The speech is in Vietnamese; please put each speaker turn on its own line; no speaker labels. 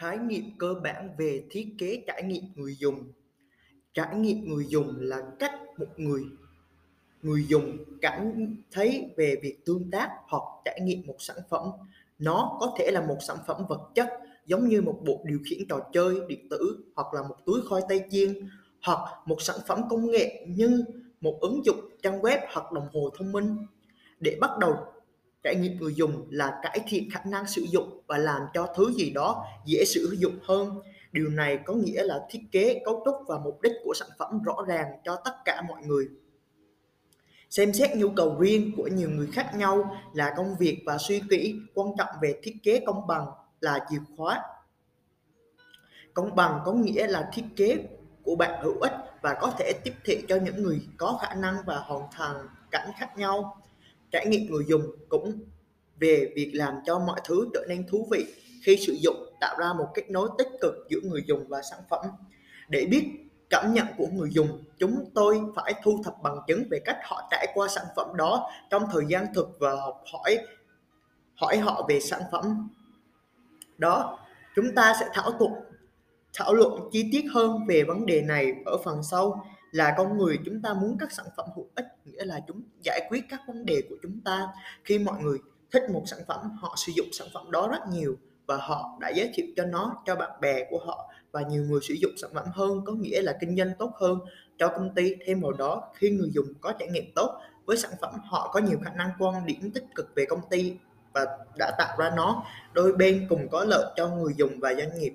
Khái niệm cơ bản về thiết kế trải nghiệm người dùng Trải nghiệm người dùng là cách một người người dùng cảm thấy về việc tương tác hoặc trải nghiệm một sản phẩm. Nó có thể là một sản phẩm vật chất, giống như một bộ điều khiển trò chơi, điện tử, hoặc là một túi khoai tây chiên, hoặc một sản phẩm công nghệ như một ứng dụng trang web hoặc đồng hồ thông minh. Để bắt đầu trải nghiệm người dùng là cải thiện khả năng sử dụng và làm cho thứ gì đó dễ sử dụng hơn. Điều này có nghĩa là thiết kế, cấu trúc và mục đích của sản phẩm rõ ràng cho tất cả mọi người. Xem xét nhu cầu riêng của nhiều người khác nhau là công việc và suy nghĩ quan trọng về thiết kế công bằng là chìa khóa. Công bằng có nghĩa là thiết kế của bạn hữu ích và có thể tiếp thị cho những người có khả năng và hoàn thành cảnh khác nhau. Trải nghiệm người dùng cũng về việc làm cho mọi thứ trở nên thú vị khi sử dụng tạo ra một kết nối tích cực giữa người dùng và sản phẩm. Để biết cảm nhận của người dùng, chúng tôi phải thu thập bằng chứng về cách họ trải qua sản phẩm đó trong thời gian thực và học hỏi hỏi họ về sản phẩm đó. Chúng ta sẽ thảo luận thảo luận chi tiết hơn về vấn đề này ở phần sau là con người chúng ta muốn các sản phẩm hữu ích, nghĩa là chúng giải quyết các vấn đề của chúng ta. Khi mọi người thích một sản phẩm, họ sử dụng sản phẩm đó rất nhiều và họ đã giới thiệu cho nó, cho bạn bè của họ và nhiều người sử dụng sản phẩm hơn, có nghĩa là kinh doanh tốt hơn. Cho công ty thêm vào đó, khi người dùng có trải nghiệm tốt với sản phẩm, họ có nhiều khả năng quan điểm tích cực về công ty và đã tạo ra nó. Đôi bên cùng có lợi cho người dùng và doanh nghiệp.